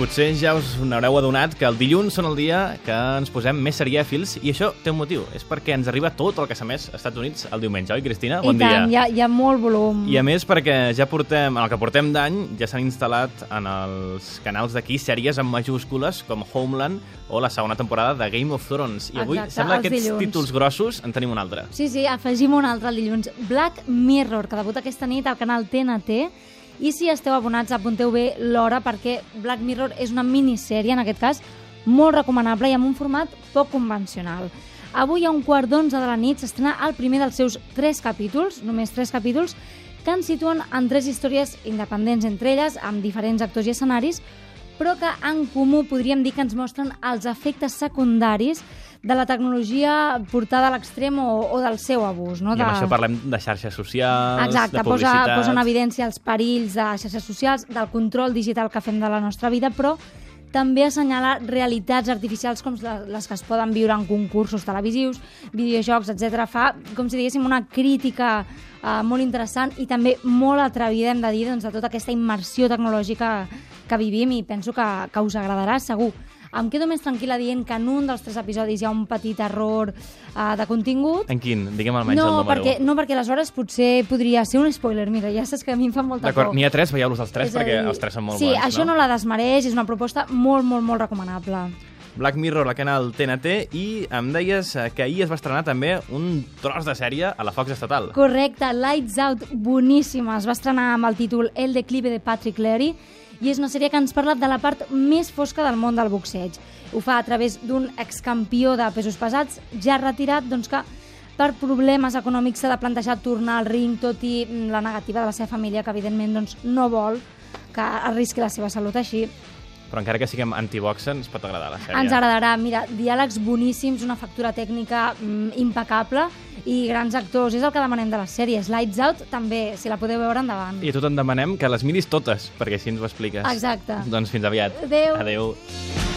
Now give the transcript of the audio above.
potser ja us n'haureu adonat que el dilluns són el dia que ens posem més serièfils i això té un motiu, és perquè ens arriba tot el que s'ha més als Estats Units el diumenge, oi Cristina? I tant, hi ha, hi ha molt volum. I a més perquè ja portem, en el que portem d'any, ja s'han instal·lat en els canals d'aquí sèries en majúscules com Homeland o la segona temporada de Game of Thrones. I avui Exacte, sembla que aquests dilluns. títols grossos en tenim un altre. Sí, sí, afegim un altre el dilluns. Black Mirror, que debuta aquesta nit al canal TNT. I si esteu abonats, apunteu bé l'hora perquè Black Mirror és una minissèrie, en aquest cas, molt recomanable i amb un format poc convencional. Avui a un quart d'onze de la nit s'estrena el primer dels seus tres capítols, només tres capítols, que ens situen en tres històries independents entre elles, amb diferents actors i escenaris, però que en comú podríem dir que ens mostren els efectes secundaris de la tecnologia portada a l'extrem o, o del seu abús. No? I amb això parlem de xarxes socials, Exacte, de posa, publicitat... posa en evidència els perills de xarxes socials, del control digital que fem de la nostra vida, però també assenyala realitats artificials com les que es poden viure en concursos televisius, videojocs, etc. Fa, com si diguéssim, una crítica eh, molt interessant i també molt atrevida, hem de dir, doncs, de tota aquesta immersió tecnològica que vivim i penso que, que us agradarà segur. Em quedo més tranquil·la dient que en un dels tres episodis hi ha un petit error uh, de contingut. En quin? Digue'm almenys el No número. perquè, no, perquè aleshores potser podria ser un spoiler. Mira, ja saps que a mi em fa molta D'acord, por. n'hi ha tres, veieu-los els tres, És perquè dir, els tres són molt sí, bons, això no? no la desmereix, és una proposta molt, molt, molt recomanable. Black Mirror, al canal TNT, i em deies eh, que ahir es va estrenar també un tros de sèrie a la Fox Estatal. Correcte, Lights Out, boníssima. Es va estrenar amb el títol El declive de Patrick Leary i és una sèrie que ens parla de la part més fosca del món del boxeig. Ho fa a través d'un excampió de pesos pesats ja retirat, doncs que per problemes econòmics s'ha de plantejar tornar al ring, tot i mm, la negativa de la seva família, que evidentment doncs, no vol que arrisqui la seva salut així. Però encara que siguem antiboxa, ens pot agradar la sèrie. Ens agradarà, mira, diàlegs boníssims, una factura tècnica mm, impecable i grans actors. És el que demanem de les sèries. Lights Out també, si la podeu veure, endavant. I a tu te'n demanem que les miris totes, perquè així ens ho expliques. Exacte. Doncs fins aviat. Adéu. Adéu.